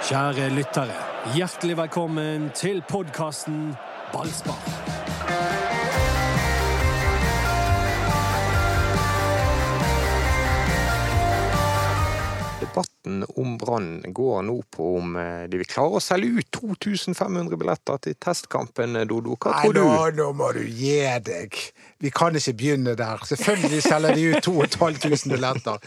Kjære lyttere, hjertelig velkommen til podkasten Ballspar. Debatten om Brann går nå på om eh, de vil klare å selge ut 2500 billetter til testkampen, Dodo. Hva Nei, tror du? nå, nå må du gi deg. Vi kan ikke begynne der. Selvfølgelig selger de ut 2500 billetter.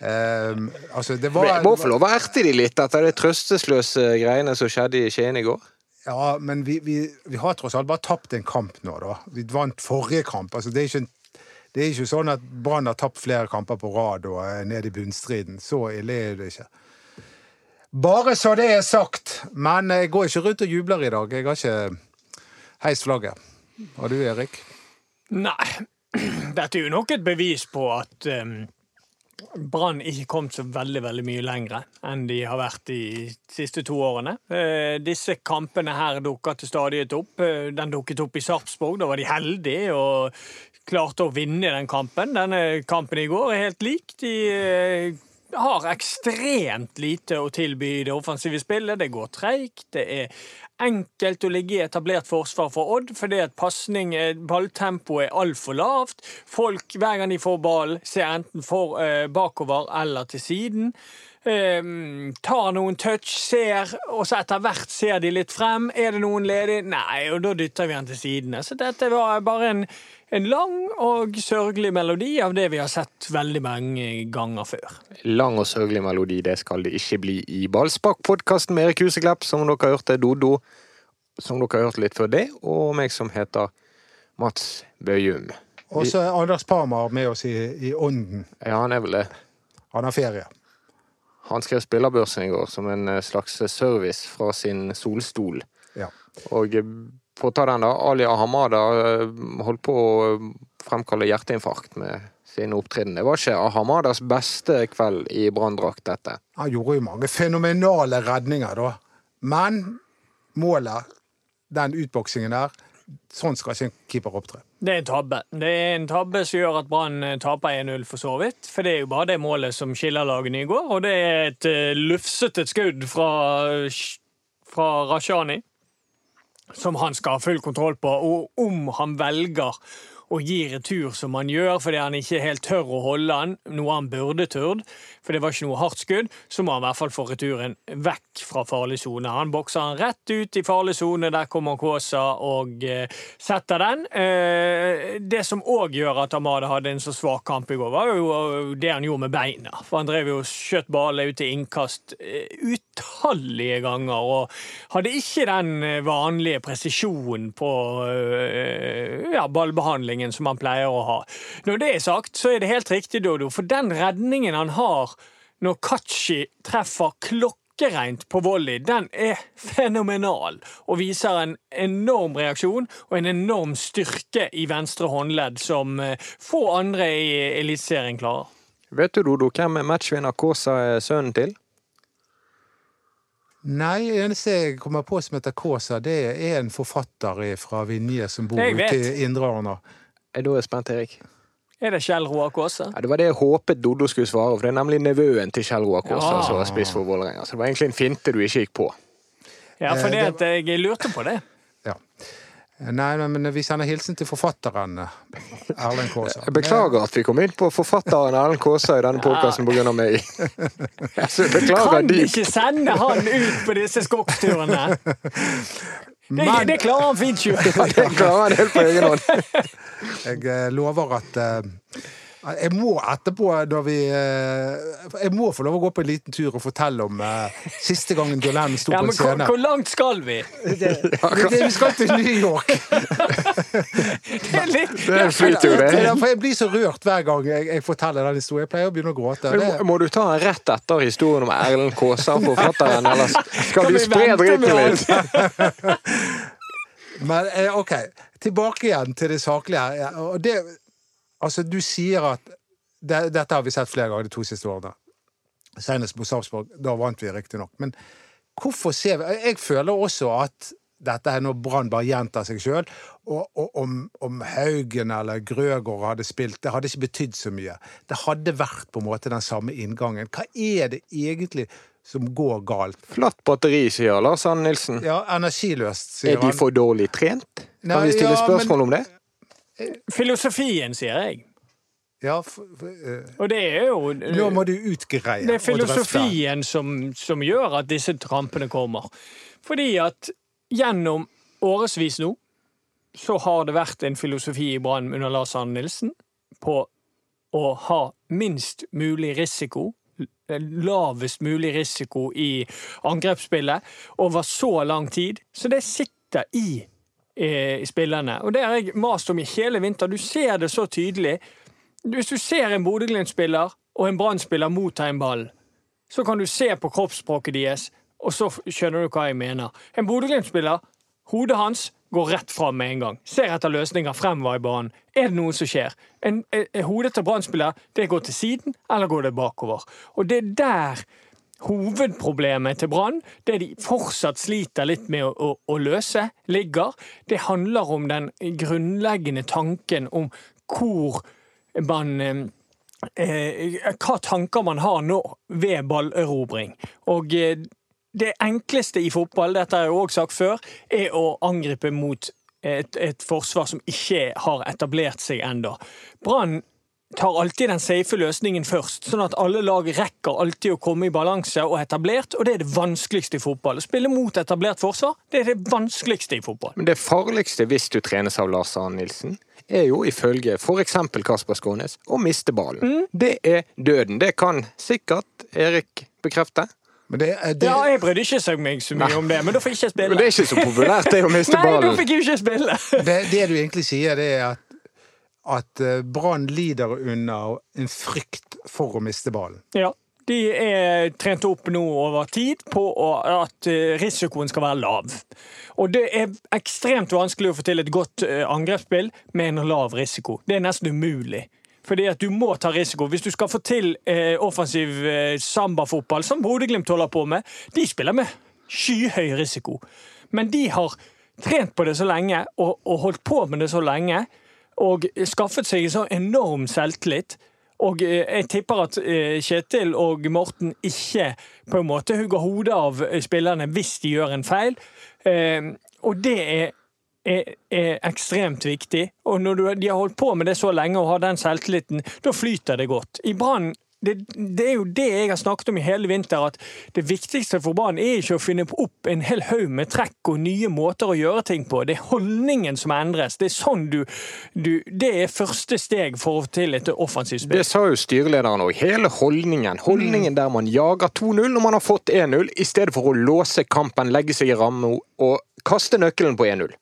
Um, altså, det var Jeg må få lov å erte de litt etter det trøstesløse greiene som skjedde i Skien i går. Ja, men vi, vi, vi har tross alt bare tapt en kamp nå, da. Vi vant forrige kamp. Altså, det, er ikke, det er ikke sånn at Brann har tapt flere kamper på rad og er nede i bunnstriden. Så ille er det ikke. Bare så det er sagt. Men jeg går ikke rundt og jubler i dag. Jeg har ikke heist flagget. Og du, Erik? Nei, dette er jo nok et bevis på at um, Brann ikke kom så veldig veldig mye lenger enn de har vært de siste to årene. Uh, disse kampene her dukker til stadighet opp. Uh, den dukket opp i Sarpsborg. Da var de heldige og klarte å vinne den kampen. Denne kampen i går er helt lik. De har ekstremt lite å tilby i det offensive spillet. Det går treigt. Det er enkelt å ligge i etablert forsvar for Odd, fordi at pasning, eh, balltempoet er altfor lavt. Folk, hver gang de får ball, ser enten for eh, bakover eller til siden. Eh, tar noen touch, ser, og så etter hvert ser de litt frem. Er det noen ledig? Nei, og da dytter vi han til sidene. Så dette var bare en, en lang og sørgelig melodi av det vi har sett veldig mange ganger før. Lang og sørgelig melodi, det skal det ikke bli i Ballspark-podkasten med Erik Huseklepp, som dere har hørt det, Dodo, som dere har hørt litt før det, og meg som heter Mats Bøyum. Og så er Anders Parmar med oss i, i ånden. Ja, han er vel det. Han har ferie. Han skrev spillerbørsen i går som en eh, slags service fra sin solstol. Ja. Og eh, for å ta den, da. Ali Ahamada eh, holdt på å fremkalle hjerteinfarkt med sin opptreden. Det var ikke Ahamadas beste kveld i branndrakt, dette. Han gjorde jo mange fenomenale redninger, da. Men målet, den utboksingen der, sånn skal ikke en keeper opptre. Det er en tabbe. Det er en tabbe som gjør at Brann eh, taper 1-0, for så vidt. For det er jo bare det målet som skiller lagene i går, og det er et uh, lufsete skudd fra, fra Rashani. Som han skal ha full kontroll på, og om han velger å gi retur som han gjør fordi han ikke helt tør å holde han, noe han burde turt, for det var ikke noe hardt skudd, så må han i hvert fall få returen vekk fra farlig sone. Han bokser han rett ut i farlig sone, der kommer Kaasa og eh, setter den. Eh, det som òg gjør at Amade hadde en så svak kamp i går, var jo det han gjorde med beina. For han drev jo skjøt ballen ut til innkast eh, utallige ganger, og hadde ikke den eh, vanlige presisjonen på eh, ja, ballbehandlingen som han pleier å ha. Når det er sagt, så er det helt riktig, Dodo, for den redningen han har når Kachi treffer klokkereint på volley, den er fenomenal og viser en enorm reaksjon og en enorm styrke i venstre håndledd som eh, få andre i Eliteserien klarer. Vet du, Dodo, hvem matchvinner Kåsa er sønnen til? Nei, eneste jeg kommer på som heter Kåsa, det er en forfatter fra Vinje som bor ute i Indre Arna. Eh, Da er jeg spent, Erik. Er det Kjell Roar Kaase? Ja, det var det jeg håpet Dodo skulle svare, for det er nemlig nevøen til Kjell Roar Kaase Ja. som var spiss for Vålerenga. Så det var egentlig en finte du ikke gikk på. Ja, for Eh, det det- at jeg lurte på det. Ja. Nei, nei, men vi sender hilsen til forfatteren eh, Erlend Kaasa. Jeg beklager at vi kom inn på forfatteren Erlend Kaasa i denne podkasten pga. meg. Så jeg beklager Kan dypt. ikke sende han ut på disse skogsturene! Det, Men det klarer han fint sjøl. Det klarer han helt på egen hånd. jeg eh, lover at eh, jeg må etterpå, når vi eh, Jeg må få lov å gå på en liten tur og fortelle om uh, siste gangen Lennon sto Ja, på men en hvor, scene. hvor langt skal vi? Det, det, vi skal til New York! Det er litt Det er en flytur, det. Jeg blir så rørt hver gang jeg, jeg forteller den historien. Jeg pleier å begynne å gråte. Det, må- Må du ta den rett etter historien om Erlend Kaasa, forfatteren, eller skal vi vi spre dritten litt? Men eh, OK, tilbake igjen til det saklige. Og det, altså, du sier at det, Dette har vi sett flere ganger de to siste årene. Senest på Sarpsborg. Da vant vi riktignok. Men hvorfor ser vi Jeg føler også at dette er når Brann bare gjentar seg sjøl. Og, og om, om Haugen eller Grøgaard hadde spilt, det hadde ikke betydd så mye. Det hadde vært på en måte den samme inngangen. Hva er det egentlig som går galt. Flatt batteri, sier Lars Anne Nilsen. Ja, energiløst, sier han. Er de for dårlig trent? Nei, Kan vi stille ja, spørsmål om det? Filosofien, sier jeg. Ja, f f eh, Og det er jo nå må du utgreie. Det er filosofien som, som gjør at disse trampene kommer. Fordi at gjennom årevis nå så har det vært en filosofi i Brann under Lars Arne Nilsen på å ha minst mulig risiko, lavest mulig risiko i angrepsspillet over så lang tid. Så det sitter i eh, spillerne. Og det har jeg mast om i hele vinter. Du ser det så tydelig. Hvis du ser en Bodø-Glimt-spiller og en Brann-spiller motta en ball, så kan du se på kroppsspråket deres, og så skjønner du hva jeg mener. En Bodø-Glimt-spiller, hodet hans går rett fram med en gang. Ser etter løsninger fremover i banen. Er det noe som skjer? En, en, en hodet til Brann-spiller, det går til siden, eller går det bakover? Og det er der hovedproblemet til Brann, det de fortsatt sliter litt med å, å, å løse, ligger. Det handler om den grunnleggende tanken om hvor man eh, eh, Hva tanker man har nå ved ballerobring. Og eh, det enkleste i fotball, dette har jeg også sagt før, er å angripe mot et, et forsvar som ikke har etablert seg ennå. Brann tar alltid den safe løsningen først, sånn at alle lag rekker alltid å komme i balanse og etablert, og det er det vanskeligste i fotball. Å spille mot etablert forsvar, det er det vanskeligste i fotball. Men det farligste hvis du trenes av Lars Arne Nilsen, er jo ifølge f.eks. Kasper Skånes å miste ballen. Mm. Det er døden. Det kan sikkert Erik bekrefte. Men det, det, Ja, jeg brydde ikke seg meg så mye om det, men da fikk jeg ikke spille. Men det er ikke så populært, det å miste Nei, da fikk jeg ikke spille! det, det du egentlig sier, det er at, at eh, Brann lider under en frykt for å miste ballen. Ja. De er trent opp nå over tid på at eh, risikoen skal være lav. Og det er ekstremt vanskelig å få til et godt eh, angrepsspill med en lav risiko. Det er nesten umulig. Fordi at du må ta risiko. Hvis du skal få til offensiv sambafotball, som Bodø-Glimt holder på med, de spiller med skyhøy risiko. Men de har trent på det så lenge og holdt på med det så lenge og skaffet seg så enorm selvtillit. Og eh, jeg tipper at eh, Kjetil og Morten ikke på en måte hugger hodet av eh, spillerne hvis de gjør en feil. Eh, Og det er, er, er ekstremt viktig. Og når du, de har holdt på med det så lenge og har den selvtilliten, da flyter det godt. I Brann det, det er jo det jeg har snakket om i hele vinter, at det viktigste for Brann er ikke å finne opp en hel haug med trekk og nye måter å gjøre ting på. Det er holdningen som endres. Det er sånn du, du Det er første steg for å få til et offensivt spill. Det sa jo styrelederen òg. Hele holdningen. Holdningen der man jager 2-0 når man har fått 1-0, i stedet for å låse kampen, legge seg i ramme og kaste nøkkelen på 1-0.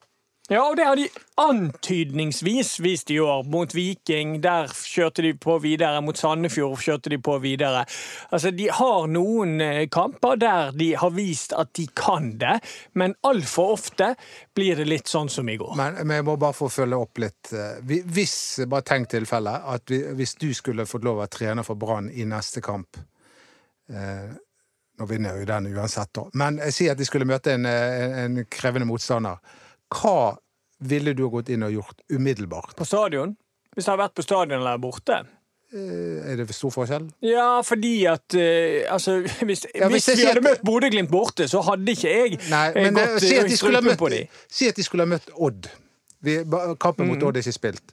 Ja, og det har de antydningsvis vist i år. Mot Viking, der kjørte de på videre. Mot Sandefjord kjørte de på videre. Altså, De har noen eh, kamper der de har vist at de kan det, men altfor ofte blir det litt sånn som i går. Men, jeg må bare få følge opp litt. eh, Hvis, bare tenk tilfelle, at hvis du skulle fått lov å være trener for Brann i neste kamp eh, Nå vinner jo den uansett, da. Men jeg sier at de skulle møte en, en krevende motstander. Hva ville du ha gått inn og gjort umiddelbart? På stadion. Hvis jeg har vært på stadion eller borte. Eh, Er det stor forskjell? Ja, fordi at uh, Altså, hvis, Ja, hvis hvis vi hadde at- møtt Bodø-Glimt borte, så hadde ikke jeg Nei, eh, men eh, gått si, at de møtt, på dem. si at de skulle ha møtt Odd. Vi, kampen kampen Mm. mot Odd er ikke spilt.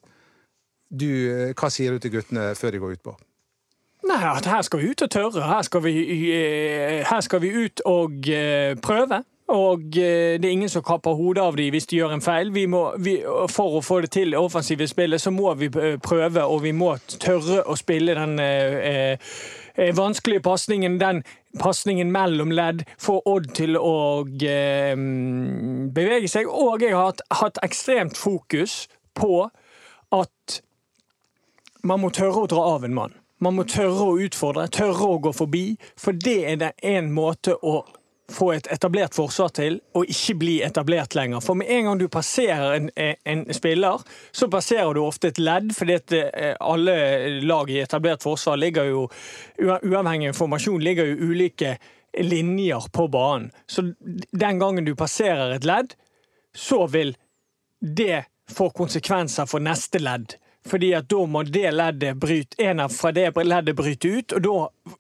Du, hva sier du til guttene før de går utpå? Nei, at her skal vi ut og tørre. Her skal vi, her skal vi ut og prøve. Og eh, det er ingen som kapper hodet av dem hvis de gjør en feil. Vi må, vi, for å få det til offensive spillet, så må vi eh, prøve, og vi må tørre å spille den eh, eh, vanskelige pasningen. Den pasningen mellom ledd. Få Odd til å eh, bevege seg. Og jeg har hatt, hatt ekstremt fokus på at man må tørre å dra av en mann. Man må tørre å utfordre, tørre å gå forbi. For det er det en måte å få et etablert forsvar til, og ikke bli etablert lenger. For med en gang du passerer en, en spiller, så passerer du ofte et ledd, fordi eh, alle lag i etablert forsvar ligger jo Uavhengig informasjon ligger jo ulike linjer på banen. Så den gangen du passerer et ledd, så vil det få konsekvenser for neste ledd. Fordi at da må det leddet bryte, en fra det leddet bryte ut, og da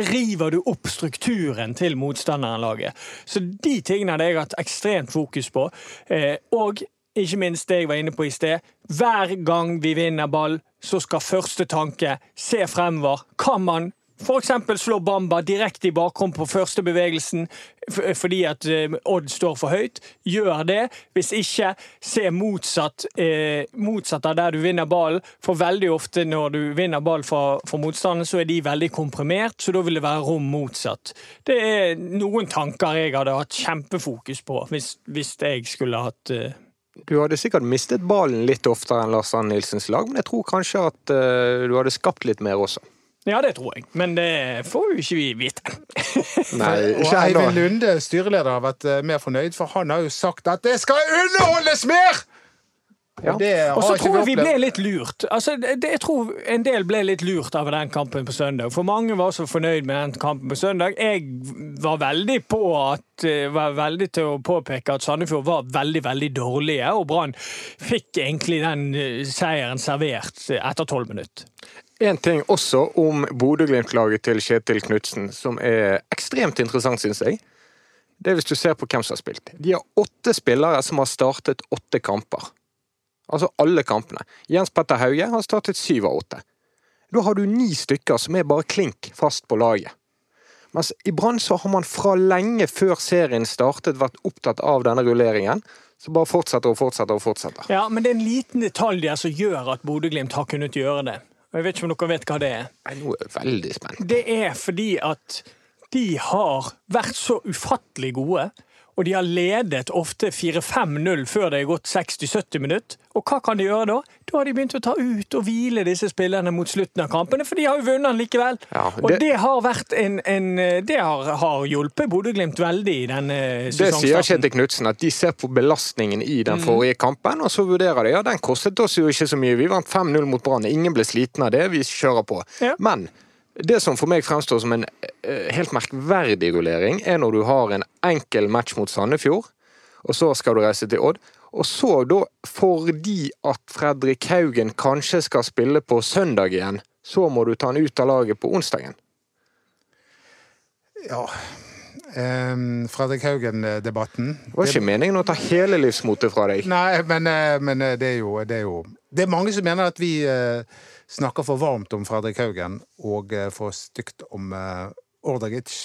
river du opp strukturen til motstanderlaget. Så de tingene hadde jeg hatt ekstremt fokus på. Eh, og ikke minst det jeg var inne på i sted. Hver gang vi vinner ball, så skal første tanke se fremover. Kan man F.eks. slå Bamba direkte i bakrom på første bevegelsen fordi at eh, Odd står for høyt. Gjør det. Hvis ikke, se motsatt, eh, motsatt av der du vinner ballen. For veldig ofte når du vinner ball fra, fra motstanderen, så er de veldig komprimert, så da vil det være rom motsatt. Det er noen tanker jeg hadde hatt kjempefokus på hvis, hvis jeg skulle hatt eh... Du hadde sikkert mistet ballen litt oftere enn Lars Ann Nilsens lag, men jeg tror kanskje at uh, du hadde skapt litt mer også. Ja, det tror jeg, men det får jo ikke vi vite. Nei, Og. Eivind Lunde, styreleder, har vært eh, mer fornøyd, for han har jo sagt at det skal underholdes mer! Ja. Og så tror jeg vi ble litt lurt. Altså, det, jeg tror en del ble litt lurt av den kampen på søndag. For mange var så fornøyd med den kampen på søndag. Jeg var veldig på at eh, var veldig til å påpeke at Sandefjord var veldig, veldig dårlige, og Brann fikk egentlig den eh, seieren servert etter tolv minutter. En ting også om Bodø-Glimt-laget til Kjetil Knutsen, som er ekstremt interessant, syns jeg. Det er hvis du ser på hvem som har spilt. De har åtte spillere som har startet åtte kamper. Altså alle kampene. Jens Petter Hauge har startet syv av åtte. Da har du ni stykker som er bare klink fast på laget. Mens i Brann så har man fra lenge før serien startet vært opptatt av denne rulleringen. Så bare fortsetter og fortsetter og fortsetter. Ja, men det er en liten detalj der som gjør at Bodø-Glimt har kunnet gjøre det. Og Jeg vet ikke om dere vet hva det er. Er nå veldig spent. Det er fordi at de har vært så ufattelig gode. Og de har ledet ofte 4-5-0 før det er gått 60-70 minutter. Og hva kan de gjøre da? Da har de begynt å ta ut og hvile disse spillerne mot slutten av kampene, for de har jo vunnet likevel. Ja, Og det- det har vært en, en Det har, har hjulpet Bodø-Glimt veldig i denne sesongstarten. Det sier. Kjetil Knutsen, at de ser på belastningen i den forrige kampen, og så vurderer de ja, den kostet oss jo ikke så mye. Vi vant 5-0 mot Brann, ingen ble sliten av det, vi kjører på. Ja. Men det som for meg fremstår som en eh, helt merkverdig rullering, er når du har en enkel match mot Sandefjord, og så skal du reise til Odd. Og så da, fordi at Fredrik Haugen kanskje skal spille på søndag igjen, så må du ta han ut av laget på onsdagen. Ja. Um, Fredrik Haugen-debatten. Det var ikke meningen å ta hele livsmotet fra deg. Nei, men, eh, men eh, det, er jo, det er jo Det er mange som mener at vi snakker for varmt om Fredrik Haugen og eh, for stygt om uh, Ordagic.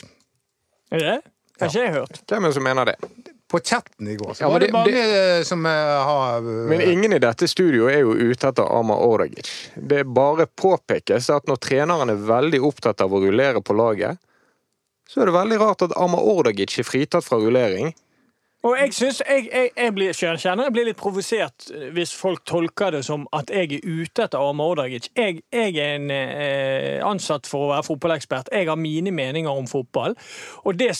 Er det? Har ikke jeg hørt. Hvem er det som mener det? På chatten i går så Ja, var det, det- mange det, som eh, har eh, Men ingen i dette studioet er jo ute etter Amar Ordagic. Det bare påpekes at når treneren er veldig opptatt av å rullere på laget, så er det veldig rart at Amar Ordagic er fritatt fra rullering. Og jeg synes, jeg, jeg, jeg blir, jeg blir litt provosert hvis folk tolker det som at jeg er ute etter Arma Odagic. Jeg, jeg er en eh, ansatt for å være fotballekspert. Jeg har mine meninger om fotball. Og det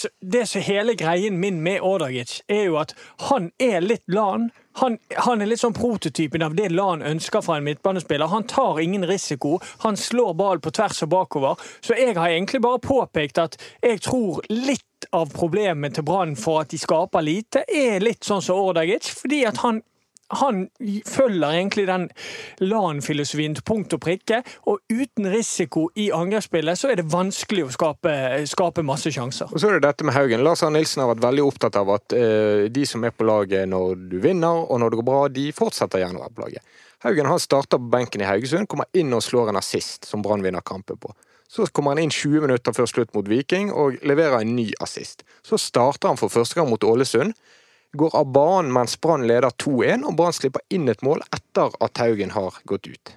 som hele greien min med Odagic, er jo at han er litt LAN. Han, han er litt sånn prototypen av det LAN ønsker fra en midtbanespiller. Han tar ingen risiko. Han slår ball på tvers og bakover. Så jeg har egentlig bare påpekt at jeg tror litt av problemet til Brann for at de skaper lite, er litt sånn som Ordagic. Fordi at han, han følger egentlig den LAN-filosofien til punkt og prikke. Og uten risiko i angrepsspillet så er det vanskelig å skape, skape masse sjanser. Og så er det dette med Haugen. Lars Arne Nilsen har vært veldig opptatt av at uh, de som er på laget når du vinner og når det går bra, de fortsetter gjerne å være på laget. Haugen han starter på benken i Haugesund, kommer inn og slår en assist som Brann vinner kampen på. Så kommer han inn 20 minutter før slutt mot Viking og leverer en ny assist. Så starter han for første gang mot Ålesund. Går av banen mens Brann leder 2-1, og Brann slipper inn et mål etter at Haugen har gått ut.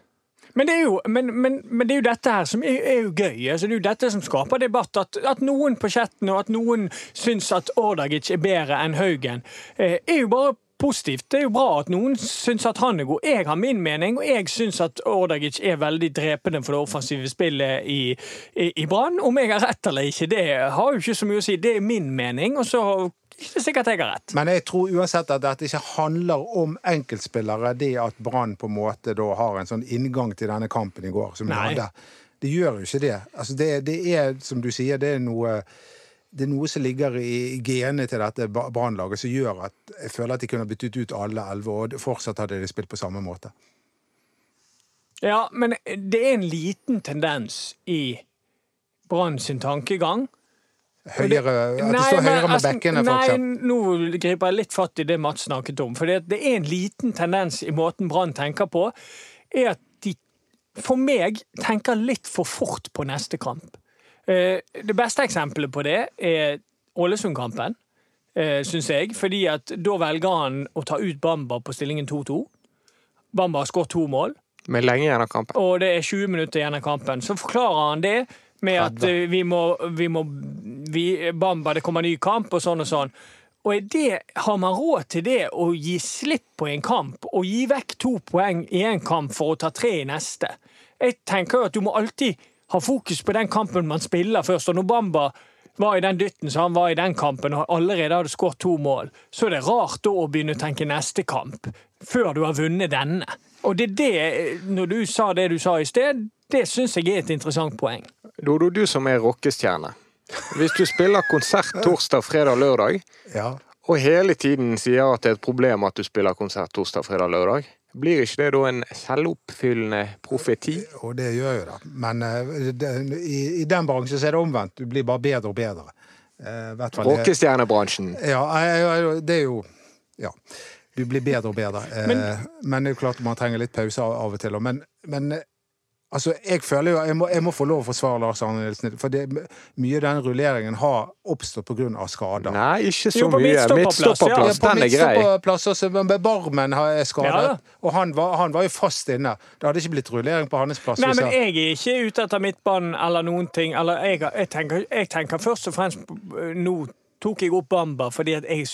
Men det, jo, men, men, men det er jo dette her som er, er jo gøy. Altså, det er jo dette som skaper debatt. At, at noen på chatten og at noen syns at Ordagic er bedre enn Haugen, eh, er jo bare positivt. Det er jo bra at noen syns at han er god. Jeg har min mening, og jeg syns at Ordagic er veldig drepende for det offensive spillet i, i, i Brann. Om jeg har rett eller ikke, det har jo ikke så mye å si. Det er min mening, og så det sikkert jeg har rett. Men jeg tror uansett at dette ikke handler om enkeltspillere, det at Brann på en måte da har en sånn inngang til denne kampen i går som de hadde. Det gjør jo ikke det. Altså det, det er, som du sier, det er noe det er noe som ligger i genet til dette Brann-laget som gjør at jeg føler at de kunne byttet ut alle elleve, og fortsatt hadde de spilt på samme måte. Ja, men det er en liten tendens i Brann sin tankegang. Høyere, at det Nei, står høyere med altså, bekkene, Nei, nå griper jeg litt fatt i det Mats snakket om. For det, det er en liten tendens i måten Brann tenker på, er at de for meg tenker litt for fort på neste kamp. Eh, Det beste eksempelet på det er Ålesund-kampen, eh, syns jeg. Fordi at da velger han å ta ut Bamba på stillingen 2-2. Bamba har skåret to mål Med lenge igjen av kampen. og det er 20 minutter igjen av kampen. Så forklarer han det med at vi må, vi må vi, Bamba, det kommer ny kamp, og sånn og sånn. Og det, Har man råd til det, å gi slipp på en kamp, og gi vekk to poeng i en kamp for å ta tre i neste? Jeg tenker jo at du må alltid ha fokus på den kampen man spiller først. Og når Bamba var i den dytten så han var i den kampen og allerede hadde skåret to mål, så er det rart da å begynne å tenke neste kamp før du har vunnet denne. Og det er det, når du sa det du sa i sted, det syns jeg er et interessant poeng. Dodo, du som er rockestjerne. Hvis du spiller konsert torsdag, fredag, lørdag, Ja. og hele tiden sier at det er et problem at du spiller konsert torsdag, fredag, lørdag, blir ikke det da en selvoppfyllende profeti? Og det gjør jo det. Men eh, i, i den bransjen så er det omvendt. Du blir bare bedre og bedre. Eh, hvert Rockestjernebransjen. Ja, det er jo Ja. Du blir bedre og bedre. Eh, Men- Men, det er jo klart man trenger litt pause av av og til. Men, men altså, jeg føler jo Jeg må, jeg må få lov å forsvare Lars Arne Nilsen. For det, mye av den rulleringen har oppstått pga. skader. Nei, ikke så Jo, på mye. midtstopperplass, ja. Den er grei. også, men Barmen har- er skadet, Ja, og han var, han var jo fast inne. Det hadde ikke blitt rullering på hans plass. Nei, men jeg er ikke ute etter midtbanen eller noen ting. Eller jeg, jeg, tenker, jeg tenker først og fremst på- Nå tok jeg opp Bamba fordi jeg,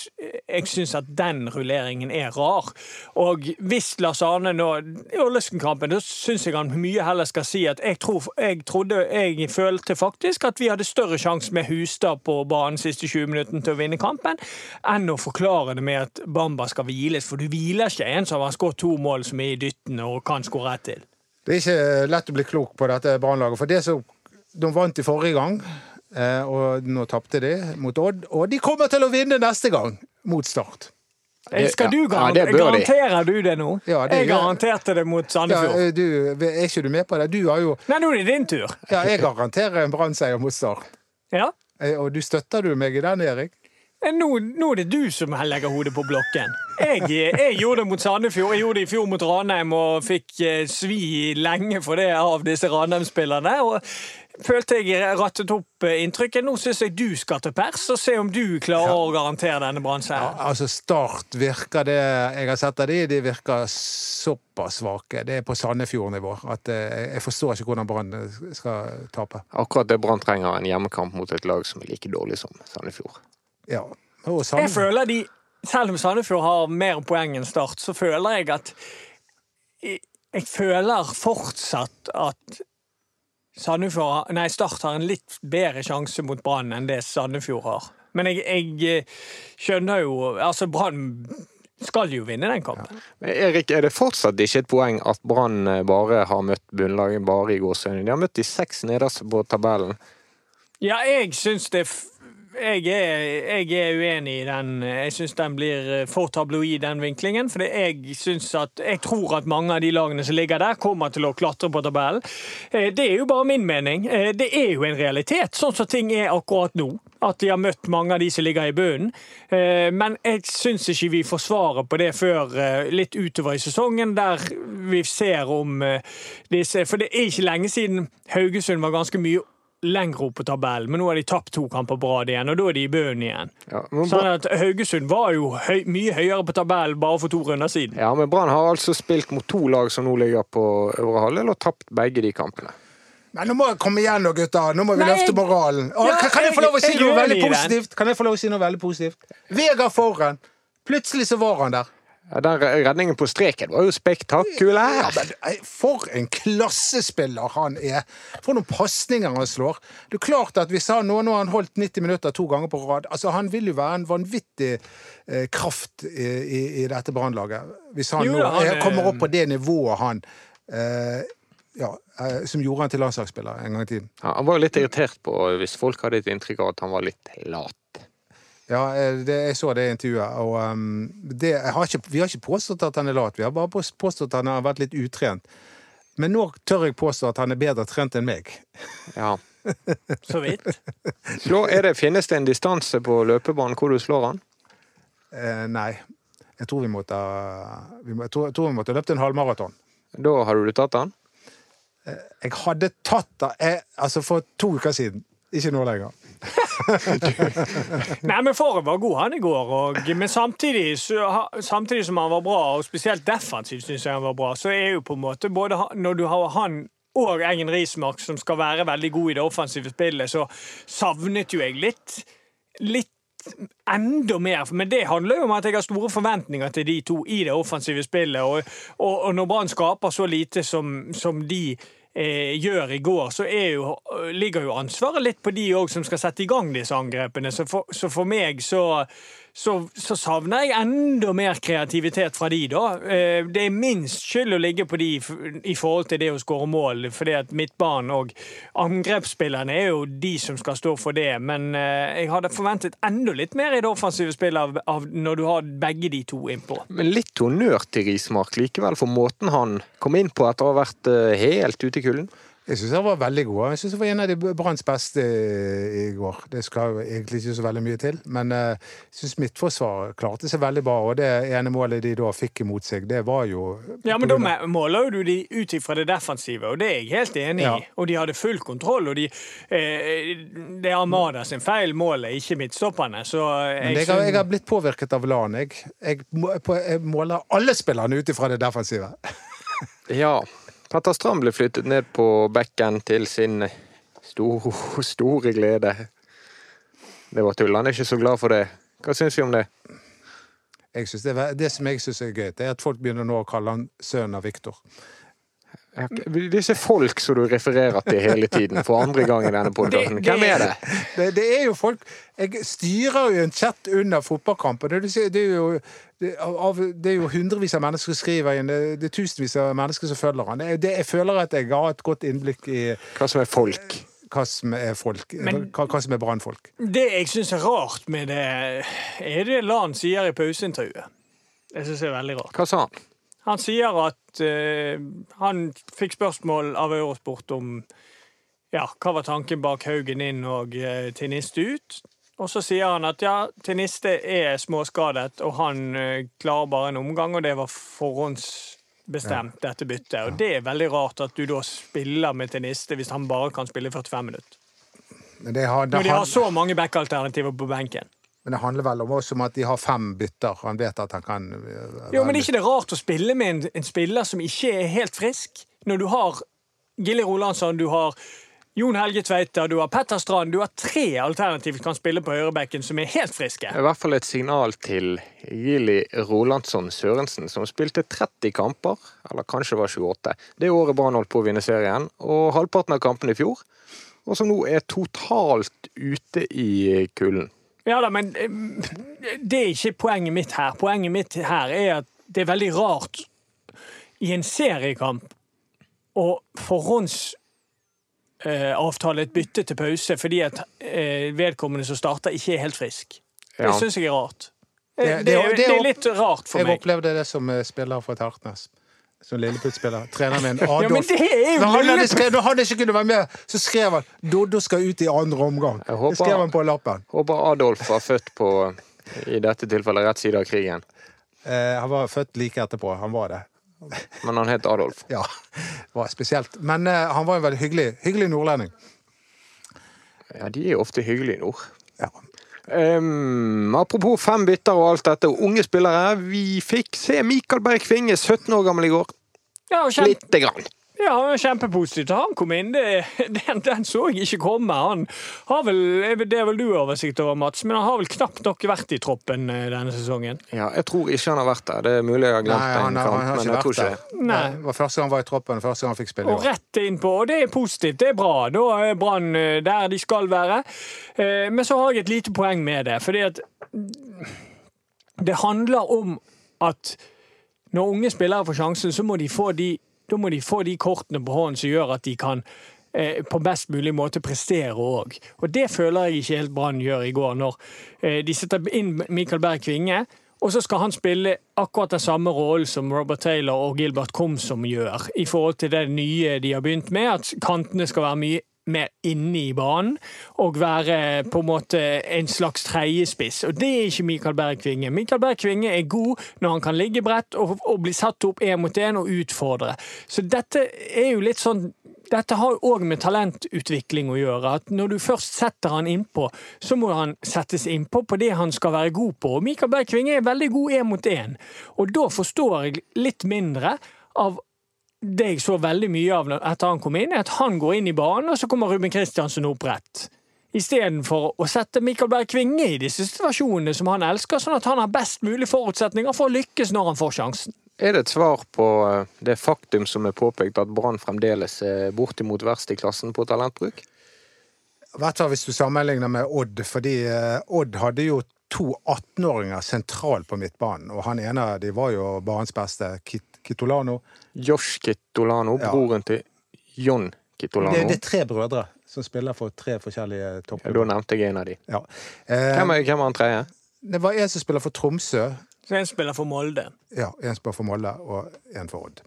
jeg syns at den rulleringen er rar. Og hvis Lars Arne nå I Ålesund-kampen da syns jeg han mye heller skal si at jeg, tro, jeg trodde Jeg følte faktisk at vi hadde større sjanse med Hustad på banen siste 20 minuttene til å vinne kampen, enn å forklare det med at Bamba skal hviles. For du hviler ikke en som har skåret to mål som er i dytten og kan skåre ett til. Det er ikke lett å bli klok på dette Brannlaget. For det som de vant i forrige gang, og nå tapte de mot Odd. Og de kommer til å vinne neste gang, mot Start. Det- Skal du ja, det bør de. Garanterer du det nå? Ja, det jeg garanterte det mot Sandefjord. Ja, du, er ikke du med på det? Du har jo Nei, nå er det din tur. Ja, jeg garanterer en Brann-seier mot Start. Ja. Eh, Og du støtter du meg i den, Erik? Eh, Nå, nå er det du som legger hodet på blokken. Jeg, jeg gjorde det mot Sandefjord. Jeg gjorde det i fjor mot Ranheim og fikk eh, svi lenge for det av disse Ranheim-spillerne. Og følte jeg rattet opp eh, inntrykket. Nå syns jeg du skal til pers og se om du klarer å garantere denne brannseieren. Ja, Altså, Start virker det Jeg har sett av de, de virker såpass svake. Det er på Sandefjord-nivå. At eh, jeg forstår ikke hvordan Brann eh, skal tape. Akkurat det Brann trenger en hjemmekamp mot et lag som er like dårlig som Sandefjord. Ja. Og Jeg føler de Selv om Sandefjord har mer poeng enn Start, så føler jeg at Jeg jeg føler fortsatt at Sandefjord Nei, Start har en litt bedre sjanse mot Brann enn det Sandefjord har. Men jeg, jeg eh, skjønner jo Altså, Brann skal jo vinne den kampen. Men Erik, er det fortsatt ikke et poeng at Brann eh, bare har møtt bunnlaget bare i gåseøynene? De har møtt de seks nederste på tabellen. Ja, jeg syns det f- jeg er, jeg er uenig i den. Jeg syns den blir eh, for tabloid, den vinklingen. For jeg Jeg tror at mange av de lagene som ligger der, kommer til å klatre på tabellen. Eh, Det er jo bare min mening. Eh, Det er jo en realitet, sånn som ting er akkurat nå. At de har møtt mange av de som ligger i bunnen. Men jeg syns ikke vi får svaret på det før litt utover i sesongen, der vi ser om disse For det er ikke lenge siden Haugesund var ganske mye lenger opp på tabellen, men nå har de tapt to kamper på rad igjen, og da er de i bunnen igjen. Ja, Sånn at Haugesund var jo høy, mye høyere på tabellen bare for to runder siden. ja, men Brann har altså spilt mot to lag som nå ligger på øvre halvdel, og tapt begge de kampene. Men nå må jeg komme igjen nå, gutta. Nå må vi Nei, løfte moralen. Å, Ja, kan, kan jeg få lov å si noe veldig positivt? Kan jeg få lov å si noe veldig positivt? Vegard foran. Plutselig så var han der. Ja, den redningen på streken var jo spektakulær! Ja, men, for en klassespiller han er! For noen pasninger han slår. Det er klart at hvis han nå, nå har han holdt 90 minutter to ganger på rad altså Han vil jo være en vanvittig eh, kraft i, i, i dette Brannlaget. Hvis han Jo nå han kommer opp på det nivået han eh, ja, eh, Som gjorde han til landslagsspiller en gang i tiden. Ja, han var jo litt irritert på hvis folk hadde et inntrykk av at han var litt lat. Ja, eh, det, jeg så det intervjuet. Og um, det, jeg har ikke, vi har ikke påstått at han er lat, vi har bare påstått at han har vært litt utrent. Men nå tør jeg påstå at han er bedre trent enn meg. Ja. Så vidt. Så er det, finnes det en distanse på løpebanen hvor du slår han? Eh, nei. Jeg tror vi måtte, vi jeg tror, jeg tror vi måtte løpt en halvmaraton. Da hadde du tatt han? Jeg hadde tatt han altså for to uker siden. Ikke nå lenger. Nei, men Faren var god han i går, og, men samtidig, så, samtidig som han var bra, og spesielt defensivt syns jeg han var bra, så er jo på en måte både Når du har han og Engen Rismark som skal være veldig god i det offensive spillet, så savnet jo jeg litt litt enda mer. Men det handler jo om at jeg har store forventninger til de to i det offensive spillet. Og, og, og når Brann skaper så lite som, som de gjør i går, så jo, ligger jo ansvaret litt på de òg som skal sette i gang disse angrepene. Så for, så for meg så, så, så savner jeg enda mer kreativitet fra de, da. Eh, Det er minst skyld å ligge på de i forhold til det å skåre mål, fordi at midtbanen og angrepsspillerne er jo de som skal stå for det. Men eh, jeg hadde forventet enda litt mer i det offensive spillet av, av når du har begge de to innpå. Men litt honnør til Rismark likevel for måten han kom inn på etter å ha vært eh, helt ute i kulden. Jeg syns han var veldig god. Jeg synes han var en av de Branns beste i går. Det skal jo egentlig ikke så veldig mye til, men eh, jeg syns Midtforsvaret klarte seg veldig bra. Og det ene målet de da fikk imot seg, det var jo Ja, men Da måler jo du de ut ifra det defensive, og det er jeg helt enig Ja. i. Og de hadde full kontroll. og de, eh, Det er Armada sin feil, målet, ikke midtstopperne. Så Men jeg, jeg har, jeg har blitt påvirket av LAN. Jeg, jeg, må- jeg måler alle spillerne ut ifra det defensive. Ja. Petter Strand ble flyttet ned på bekken til sin store, store glede. Det var tull. Han er ikke så glad for det. Hva syns vi om det? Det, det som jeg syns er gøy, det er at folk begynner nå å kalle han sønnen av Viktor. Ja, Disse folk som du refererer til hele tiden for andre gang i denne podkasten, Det- det- hvem er det? Det, det er jo folk Jeg styrer jo en chat under fotballkampen. Det, det, det, er jo, det, er jo hundrevis av mennesker som skriver inn. Det, det er tusenvis av mennesker som følger han. Det, jeg føler at jeg har et godt innblikk i Hva som er folk? hva som er folk. Men- hva, hva som er brannfolk. Det jeg syns er rart med det, er det Lan sier i pauseintervjuet. Det syns jeg er veldig rart. Hva sa han? Han sier at eh, han fikk spørsmål av Eurosport om ja, hva var tanken bak Haugen inn og eh, Tiniste ut. Og så sier han at ja, Tiniste er småskadet, og han eh, klarer bare en omgang, og det var forhåndsbestemt, dette byttet. Og det er veldig rart at du da spiller med Tiniste hvis han bare kan spille 45 minutter. Men det, har, det, Når de har så mange backalternativer på benken. Men det handler vel om også om at de har fem bytter. Han vet at han kan øh, Jo, men er ikke det rart å spille med en, en spiller som ikke er helt frisk? Når du har Gilly Rolandsson, du har Jon Helge Tveita, du har Petter Strand. Du har tre alternativer som kan spille på høyrebekken som er helt friske. I hvert fall et signal til Gilly Rolandsson Sørensen, som spilte 30 kamper, eller kanskje det var 28, det året Brann holdt på å vinne serien, og halvparten av kampene i fjor, og som nå er totalt ute i kulden. Ja da, men eh, det er ikke poenget mitt her. Poenget mitt her er at det er veldig rart i en seriekamp å forhåndsavtale et bytte til pause fordi at eh, vedkommende som starter, ikke er helt frisk. Det Ja. syns jeg er rart. Det, Det- det, det- er- det- det litt rart for Jeg meg. opplevde det som eh, spiller fra Tertnes. Som Lilleputt-spiller. Trener min Ja, men Adolf. det er jo Når han, hadde skrevet, når han ikke kunne være med, så skrev han 'Doddo skal ut i andre omgang'. Jeg håper- Det skrev han på lappen. Håper Adolf var født på, i dette tilfellet, rett side av krigen. Eh, han var født like etterpå. Han var det. Men han het Adolf. Ja, det var spesielt. Men eh, han var en veldig hyggelig, hyggelig nordlending. Ja, de er jo ofte hyggelige i nord. Ja. Ehm, apropos fem bytter og alt dette, og unge spillere. Vi fikk se Mikael Berg Kvinge, 17 år gammel i går. Ja, Lite grann. Ja, kjempepositivt. Han kom inn. Det, den, den så jeg ikke komme. Han har vel, Det er vel du oversikt over, Mats, men han har vel knapt nok vært i troppen eh, denne sesongen. Ja, jeg tror ikke han har vært der. Det er mulig jeg har glemt Nei, han, har- kamp, han har ikke vært ikke der. Nei. Det var første gang han var i troppen, første gang han fikk spille Og rett innpå, og det er positivt. Det er bra. Da er Brann eh, der de skal være. Eh, Men så har jeg et lite poeng med det. Fordi at det handler om at når unge spillere får sjansen, så må de få de, da må de få de kortene på hånden som gjør at de kan eh, på best mulig måte prestere òg. Og det føler jeg ikke helt Brann gjør i går, når eh, de setter inn Mikael Berg Kvinge. Og så skal han spille akkurat den samme rollen som Robert Taylor og Gilbert Komsom gjør, i forhold til det nye de har begynt med, at kantene skal være mye mer inne i banen og være på en måte en slags tredjespiss. Og det er ikke Mikael Berg Kvinge. Mikael Berg er god når han kan ligge bredt og, og bli satt opp én mot én og utfordre. Så dette er jo litt sånn dette har òg med talentutvikling å gjøre. at Når du først setter han innpå, så må han settes innpå på det han skal være god på. Og Mikael Berg Kvinge er veldig god én mot én. Og da forstår jeg litt mindre av det jeg så veldig mye av etter han kom inn, er at han går inn i banen, og så kommer Ruben Kristiansen opp rett. Istedenfor å sette Mikael Berg Kvinge i disse situasjonene som han elsker, sånn at han har best mulig forutsetninger for å lykkes når han får sjansen. Er det et svar på eh, det faktum som er påpekt, at Brann fremdeles er bortimot verst i klassen på talentbruk? I hvert fall hvis du sammenligner med Odd, fordi eh, Odd hadde jo to 18-åringer sentralt på midtbanen, og han ene av de var jo banens beste, Kit Kitolano. Josh Kitolano, Ja. broren til John Kitolano. Det, det er tre brødre som spiller for tre forskjellige Ja, da toppklubber. nevnte jeg en av de. Ja. Eh, Hvem er, hvem er han tredje? det var en som spiller for Tromsø, Så en spiller for Molde. ja, en spiller for Molde og en for Odd.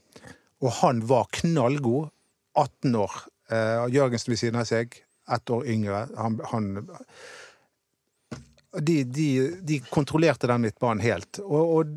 Og han var knallgod. 18 år. Eh, Jørgensen ved siden av seg, ett år yngre. Han, han de, de, de kontrollerte den midtbanen helt. Og, og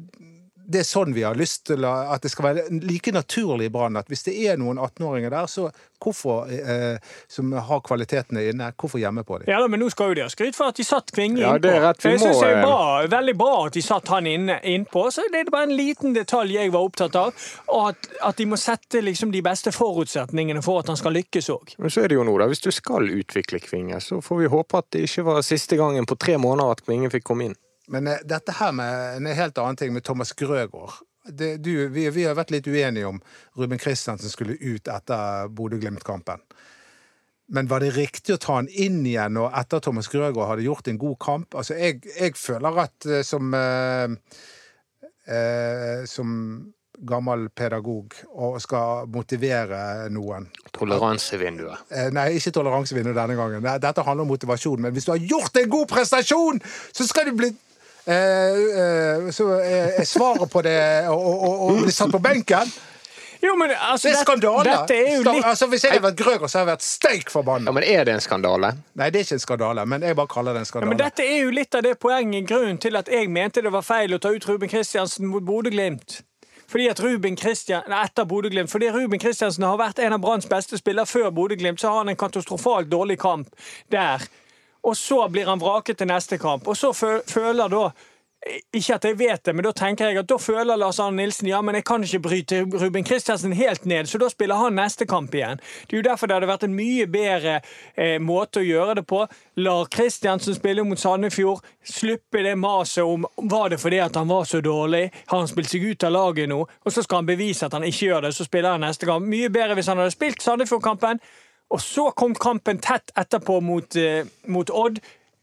det er sånn vi har lyst til at det skal være like naturlig i Brann at hvis det er noen 18-åringer der, så hvorfor, eh, som har kvalitetene inne, hvorfor gjemme på dem? Ja da, men nå skal jo de ha skryt for at de satt Kvinge Ja, innpå. det er rett, vi For jeg syns det er eh, bra, veldig bra at de satt han inne, innpå. Så det er bare en liten detalj jeg var opptatt av. Og at, at de må sette liksom de beste forutsetningene for at han skal lykkes òg. Men så er det jo nå, da. Hvis du skal utvikle Kvinge, så får vi håpe at det ikke var siste gangen på tre måneder at Kvinge fikk komme inn. Men eh, dette her med en helt annen ting med Thomas Grøgaard. Det, du, vi, vi har vært litt uenige om Ruben Kristiansen skulle ut etter Bodø-Glimt-kampen. Men var det riktig å ta han inn igjen og etter Thomas Grøgaard hadde gjort en god kamp? Altså, jeg, jeg føler at eh, som eh, eh, Som gammel pedagog og skal motivere noen Toleransevinduet. Eh, Nei, ikke toleransevinduet denne gangen. Dette handler om motivasjon. Men hvis du har gjort en god prestasjon, så skal du bli Så er er svaret på det å bli satt på benken. Jo, men altså, Det er skandale! Dette er jo litt altså, hvis jeg hadde vært Grøger, så hadde jeg vært steik forbanna. Ja, men er det en skandale? Nei, det er ikke en skandale, men jeg bare kaller det en Ja, skandale. men Dette er jo litt av det poenget, grunnen til at jeg mente det var feil å ta ut Ruben Kristiansen mot Bodø-Glimt. Fordi at Ruben Christian, etter Bodø-Glimt, fordi Ruben Kristiansen har vært en av Branns beste spillere før Bodø-Glimt, så har han en katastrofalt dårlig kamp der. Og så blir han vraket til neste kamp. Og så føler da ikke at jeg vet det, men da tenker jeg at da føler Lars Arne Nilsen ja, men jeg kan ikke bryte Ruben Kristiansen helt ned, så da spiller han neste kamp igjen. Det er jo derfor det hadde vært en mye bedre eh, måte å gjøre det på. Lar Kristiansen spille mot Sandefjord, slippe det maset om var det fordi at han var så dårlig, har han spilt seg ut av laget nå, og så skal han bevise at han ikke gjør det, så spiller han neste kamp. Mye bedre hvis han hadde spilt Sandefjord-kampen, og så kom kampen tett etterpå mot, eh, mot Odd.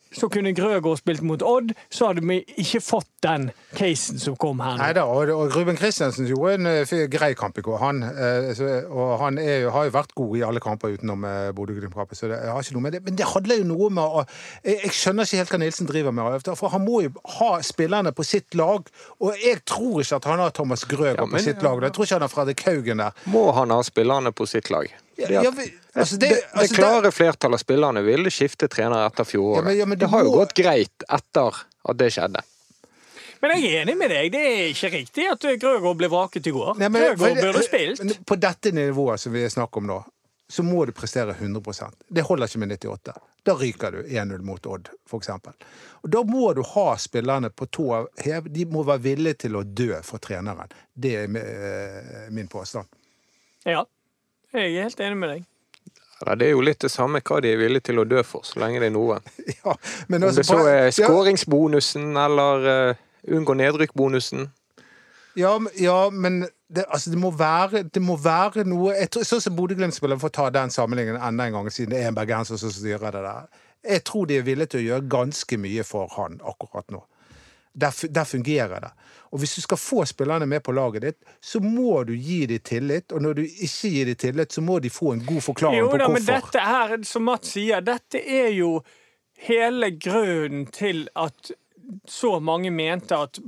Så kunne Grøgaard spilt mot Odd, så hadde vi ikke fått den casen som kom her. Nei da, og, og Ruben Kristiansen gjorde en eh, grei kamp i går. Han, eh, og han er, har jo vært god i alle kamper utenom eh, Bodø-Glimt-kampen. Så det har ikke noe med det. Men det handler jo noe med å jeg, jeg skjønner ikke helt hva Nilsen driver med. For han må jo ha spillerne på sitt lag. Og jeg tror ikke at han har Thomas Grøgaard Ja, men- på sitt lag. Jeg tror ikke han har Fredrik Haugen der. Må han ha spillerne på sitt lag? Ja, ja, vi- altså, det- altså, det- klare flertallet av spillerne ville skifte trener etter Ja, men- ja, men det har jo må- gått greit etter at det skjedde. Men jeg er enig med deg. Det er ikke riktig at Grøgaard ble vraket i går. Nei, men- Grøgaard burde spilt. men På dette nivået som vi snakker om nå, så må du prestere 100% Det holder ikke med 98. Da ryker du 1-0 mot Odd, f.eks. Da må du ha spillerne på tå hev. De må være villige til å dø for treneren. Det er eh, min påstand. Ja, jeg er helt enig med deg. Ja, det er jo litt det samme hva de er villige til å dø for, så lenge det er noe. Ja, men Om altså, det så er ja, skåringsbonusen eller uh, unngå nedrykkbonusen. Ja, men- ja men det, altså, det, må være, det må være noe jeg tror, Sånn som Bodø-Glimt-spillerne, for å ta den sammenligningen enda en gang, siden det er en bergenser som styrer det der. Jeg tror de er villige til å gjøre ganske mye for han akkurat nå. Der, der fungerer det. Og hvis du skal få spillerne med på laget ditt, så må du gi dem tillit. Og når du ikke gir dem tillit, så må de få en god forklaring Jo på da, men hvorfor. dette her, som Mats sier, dette er jo hele grunnen til at så mange mente at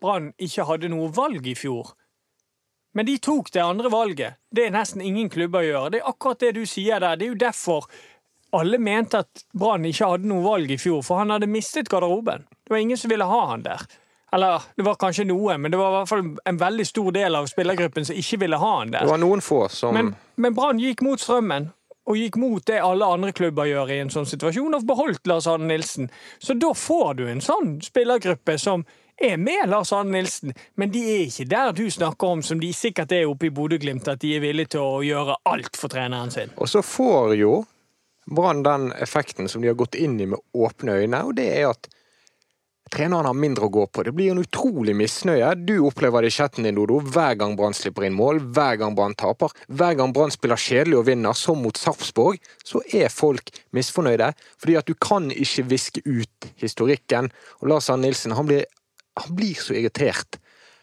Brann ikke hadde noe valg i fjor. Men de tok det andre valget. Det er nesten ingen klubber gjør. Det er akkurat det du sier der. Det er jo derfor alle mente at Brann ikke hadde noe valg i fjor, for han hadde mistet garderoben. Det var ingen som ville ha han der. Eller det var kanskje noe, men det var i hvert fall en veldig stor del av spillergruppen som ikke ville ha han der. Det var noen få som Men, men Brann gikk mot strømmen, og gikk mot det alle andre klubber gjør i en sånn situasjon, og beholdt Lars Arne Nilsen. Så da får du en sånn spillergruppe som er med Lars Arne Nilsen, men de er ikke der du snakker om, som de sikkert er oppe i Bodø-Glimt, at de er villige til å gjøre alt for treneren sin. Og så får jo Brann den effekten som de har gått inn i med åpne øyne, og det er at treneren har mindre å gå på. Det blir en utrolig misnøye. Du opplever det i chatten din, Dodo, hver gang Brann slipper inn mål, hver gang Brann taper. Hver gang Brann spiller kjedelig og vinner, som mot Sarpsborg, så er folk misfornøyde. Fordi at du kan ikke viske ut historikken. Og Lars Arne Nilsen, han blir, han blir så irritert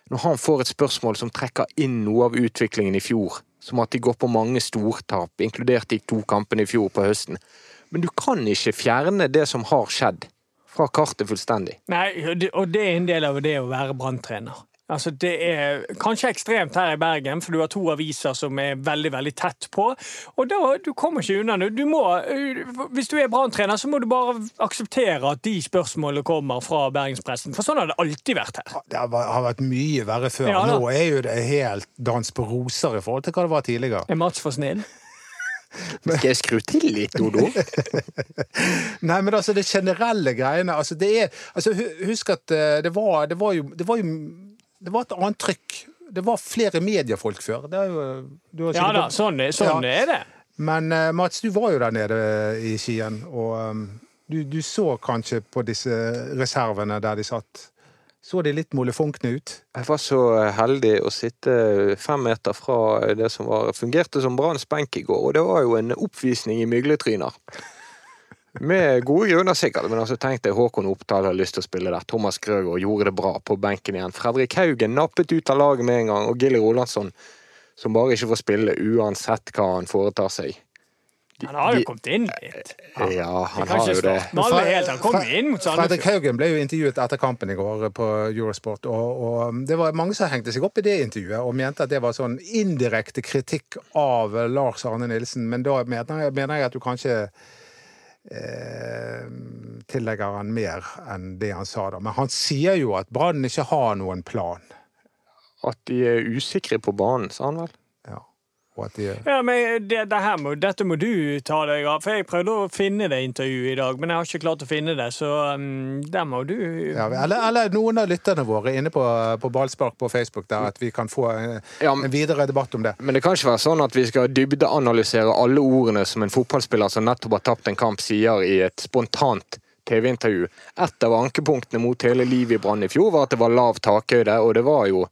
når han får et spørsmål som trekker inn noe av utviklingen i fjor. Som at de går på mange stortap, inkludert de to kampene i fjor på høsten. Men du kan ikke fjerne det som har skjedd, fra kartet fullstendig. Nei, og det er en del av det å være branntrener. Altså, det er kanskje ekstremt her i Bergen, for du har to aviser som er veldig veldig tett på. Og da, du kommer ikke unna det. Du må, hvis du er brann så må du bare akseptere at de spørsmålene kommer fra bergenspressen. For sånn har det alltid vært her. Det har har vært mye verre før. Ja. Nå er jo det helt dans på roser i forhold til hva det var tidligere. Er Mats for snill? Skal jeg skru til litt, Dodo? Nei, men altså, det generelle greiene altså, det er, altså, Husk at eh, det var, det var jo Det var jo det var et annet trykk. Det var flere mediefolk før. Det er jo, du har Ja da, sånn, sånn Ja. er det. Men uh, Mats, du var jo der nede i Skien, og um, du, du så kanskje på disse reservene der de satt. Så de litt molefonkne ut? Jeg var så heldig å sitte fem meter fra det som var, fungerte som Branns benk i går, og det var jo en oppvisning i mygletryner. Med gode grunner, sikkert, men altså tenkte Håkon Oppdal har lyst til å spille der. Thomas Grøgaard gjorde det bra på benken igjen. Fredrik Haugen nappet ut av laget med en gang, og Gilly Rolandsson, som bare ikke får spille uansett hva han foretar seg. Han har jo kommet inn litt. Ja, han har jo det. helt. Han kom inn mot Fredrik Haugen ble jo intervjuet etter kampen i går på Eurosport, og, og um, det var mange som hengte seg opp i det intervjuet og mente at det var sånn indirekte kritikk av Lars Arne Nilsen, men da mener jeg, mener jeg at du kanskje eh, tillegger han mer enn det han sa da. Men han sier jo at Brann ikke har noen plan. At de er usikre på banen, sa han vel? Ja. Og at de, Ja, men det, det her må, Dette må du ta deg av. For Jeg prøvde å finne det intervjuet i dag, men jeg har ikke klart å finne det. Så um, der må du ja, eller, eller noen av lytterne våre inne på, på Ballspark på Facebook, der at vi kan få en, Ja, en videre debatt om det. Men det kan ikke være sånn at vi skal dybdeanalysere alle ordene som en fotballspiller som nettopp har tapt en kamp, sier i et spontant TV-intervju. Et av ankepunktene mot hele livet i Brann i fjor var at det var lav takhøyde, og det var jo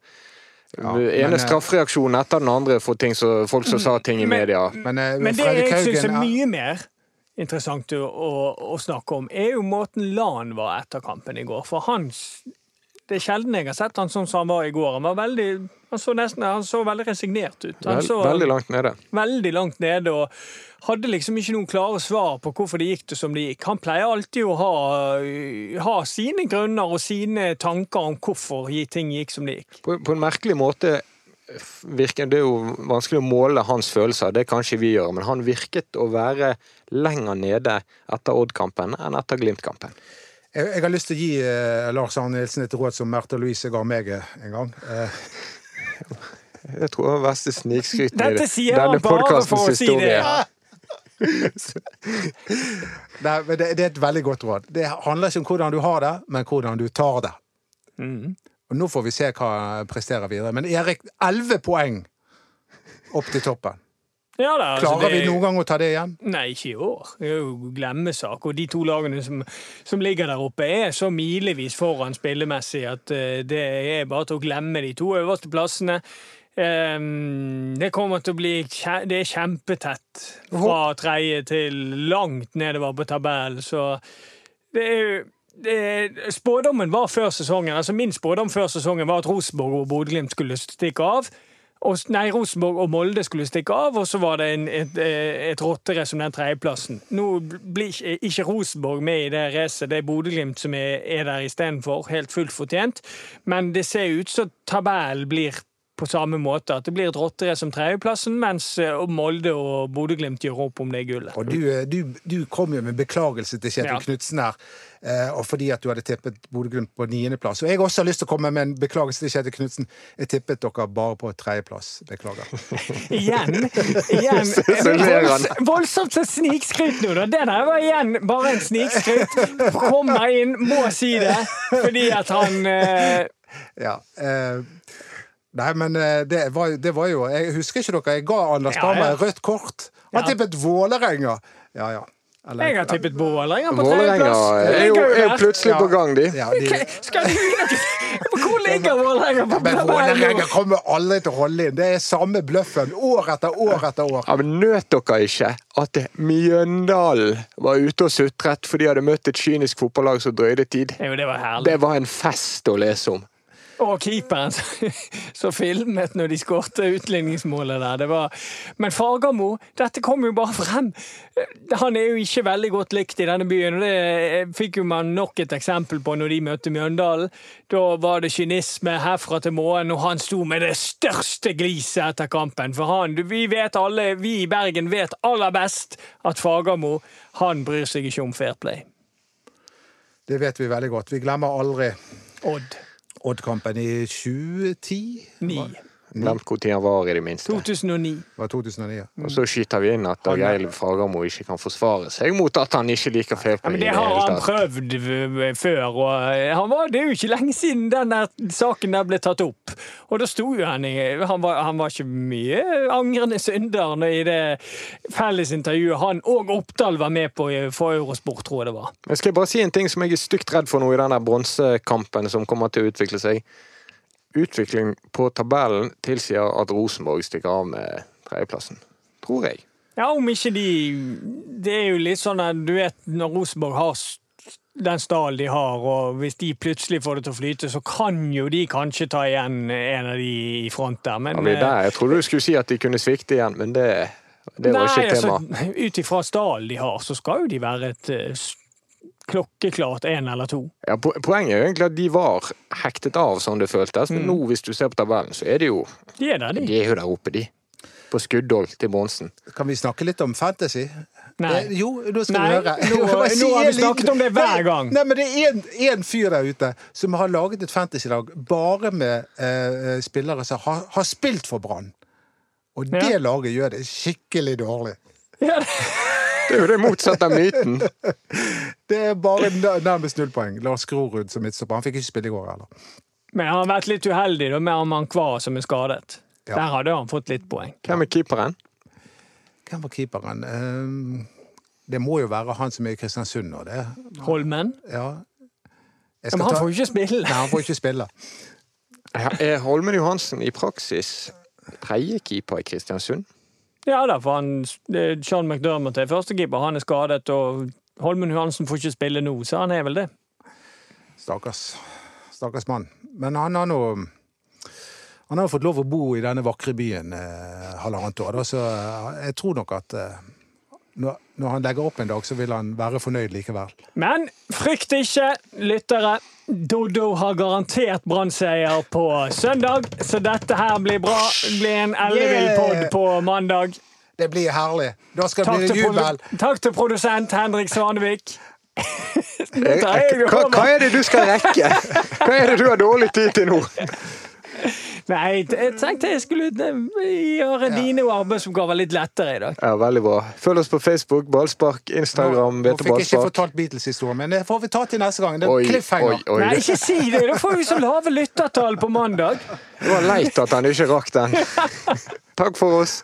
Ja, ene eh, straffereaksjonen etter den andre for ting som, folk som sa ting i Men- media. Men, men, Men det jeg syns er mye mer interessant å, å, å snakke om, er jo måten Lan var etter kampen i går. For han s- Det er sjelden jeg har sett han sånn som han var i går. Han var veldig Han så nesten Han så veldig resignert ut. Han så veldig langt nede. veldig langt nede og hadde liksom ikke noen klare svar på hvorfor det gikk det som det gikk. Han pleier alltid å ha, ha sine grunner og sine tanker om hvorfor ting gikk som det gikk. På, på en merkelig måte virker Det er jo vanskelig å måle hans følelser, det kan ikke vi gjøre, men han virket å være lenger nede etter Odd-kampen enn etter Glimt-kampen. Jeg, jeg har lyst til å gi eh, Lars Arne Nilsen et råd som Märtha Louise ga meg eh, en gang. Eh, Jeg tror det var verste snikskryten i det- denne podkastens podcastens si det. historie. nei, men det, det er et veldig godt råd. Det handler ikke om hvordan du har det, men hvordan du tar det. Mm. Og Nå får vi se hva han presterer videre. Men Erik, elleve poeng opp til toppen. Ja, da, altså, Klarer det- vi noen gang å ta det igjen? Nei, ikke i år. Det er jo glemmesak. Og de to lagene som, som ligger der oppe, er så milevis foran spillemessig at eh, det er bare til å glemme de to øverste plassene. Ehm, det kommer til å bli Det er kjempetett fra tredje til langt nedover på tabellen, så det er jo Spådommen var før sesongen, altså Min spådom før sesongen var at Rosenborg og Bodø-Glimt skulle stikke av. Nei, Rosenborg og Molde skulle stikke av, og så var det en, et, eh, et rottere som den tredjeplassen. Nå blir ikke Rosenborg med i det racet, det er Bodø-Glimt som er, er der istedenfor. Helt fullt fortjent. Men det ser ut som tabellen blir på samme måte. At det blir et rotterace som tredjeplassen, mens eh, Molde og Bodø-Glimt gjør opp om det gullet. Og du, eh, du, du kom jo med beklagelse til Kjetil Ja. Knutsen her, eh, og fordi at du hadde tippet Bodø-Glimt på niendeplass. Og jeg også har lyst til å komme med en beklagelse til Kjetil Knutsen. Jeg tippet dere bare på tredjeplass. Beklager. Igjen! igjen. Volds- Voldsomt så snikskryt nå, da. Det der var igjen bare en snikskryt. Kommer inn, må si det, fordi at han eh, Ja. Eh, nei, men eh, det var, det var jo Jeg husker ikke dere, jeg ga Anders Ja, Dahmer ja. rødt kort. Han Ja. tippet Vålerenga. Ja, ja. Eller- Jeg har tippet Vålerenga på Vålerenga tredjeplass. er jo er jo plutselig på gang, de. Ja, de, Skal du Hvor ligger Vålerenga på men Vålerenga kommer aldri til å holde inn. Det er samme bløffen år etter år etter år. Ja, men Nøt dere ikke at Mjøndalen var ute og sutret fordi de hadde møtt et kynisk fotballag som drøyde tid? Jo, det var herlig. Det var en fest å lese om. Og keeperen som filmet når de skårte utligningsmålet der. Det var... Men Fagermo, dette kom jo bare frem. Han er jo ikke veldig godt likt i denne byen. og Det fikk jo man nok et eksempel på når de møtte Mjøndalen. Da var det kynisme herfra til morgen, og han sto med det største gliset etter kampen. For han, vi vet alle, vi i Bergen vet aller best at Fagermo, han bryr seg ikke om fair play. Det vet vi veldig godt. Vi glemmer aldri Odd. Odd-kampen i 2010. Ni. Glemt tid han var, i det minste. 2009. Det var 2009. ja. Og så skyter vi inn at Dag Eilif Fagermo ikke kan forsvare seg mot at han ikke liker play. men Det har han prøvd før. og eh, han var, Det er jo ikke lenge siden den saken der ble tatt opp. Og da sto jo han i Han var, han var ikke mye angrende synder når i det fellesintervjuet han og Oppdal var med på i- for Eurosport, tror jeg det var. Jeg skal bare si en ting som jeg er stygt redd for nå i den bronsekampen som kommer til å utvikle seg? Utvikling på tabellen tilsier at Rosenborg stikker av med tredjeplassen. Tror jeg. Ja, om ikke de Det er jo litt sånn at du vet når Rosenborg har den stallen de har, og hvis de plutselig får det til å flyte, så kan jo de kanskje ta igjen en av de i front der. Men Ja, vi er eh, der. Jeg trodde du skulle si at de kunne svikte igjen, men det, det var ikke et tema. altså, ut ifra stallen de har, så skal jo de være et eh, klokkeklart én eller to. Ja, poenget er jo egentlig at de var hektet av som det føltes, men nå hvis du ser på tabellen, så er det jo De er der, de. De er jo der oppe, de. På skuddhold til Monsen. Kan vi snakke litt om fantasy? Nei. Eh, jo, nå skal Nei, vi høre. nå- nå har vi snakket om det hver gang. Nei, men det er en, en fyr der ute som har laget et fantasylag bare med eh, spillere som har, har spilt for Brann. Og det Ja. laget gjør det skikkelig dårlig. Ja, Det er jo det motsatte av myten. Det er bare nærmest null poeng. Lars Grorud som midtstopper. Han fikk ikke spille i går heller. Men han har vært litt uheldig da, med Amankwa som er skadet. Ja. Der hadde han fått litt poeng. Hvem er keeperen? Hvem var keeperen? Eh, det må jo være han som er i Kristiansund nå, det. Holmen. Ja. Men han får jo ikke spille. Nei, han får ikke spille. Er Holmen Johansen i praksis tredjekeeper i Kristiansund? Ja da, for han, Sean McDermott er førstekeeper. Han er skadet, og Holmen Johansen får ikke spille nå, så han er vel det. Stakkars. Stakkars mann. Men han har nå Han har fått lov å bo i denne vakre byen eh, halvannet år, da, så eh, jeg tror nok at eh, når, når han legger opp en dag, så vil han være fornøyd likevel. Men frykt ikke, lyttere. Doddo har garantert Brann-seier på søndag, så dette her blir bra. Det blir en ellevill Yeah! pod på mandag. Det blir herlig. Da skal det Takk bli til, jubel. takk til produsent Henrik Svanevik. Det Hva, hva er det du skal rekke? Hva er det du har dårlig tid til nå? Nei, jeg tenkte jeg skulle eh, gjøre dine arbeidsoppgaver litt lettere i dag. Ja, Veldig bra. Følg oss på Facebook, Ballspark, Instagram, Nå fikk jeg ikke fortalt Beatles-historien, men det får vi ta til neste gang. Det er oi, cliffhanger. oi. Nei, ikke si det! Da får vi så lave lyttertall på mandag. Det var leit at han ikke rakk den. Takk for oss.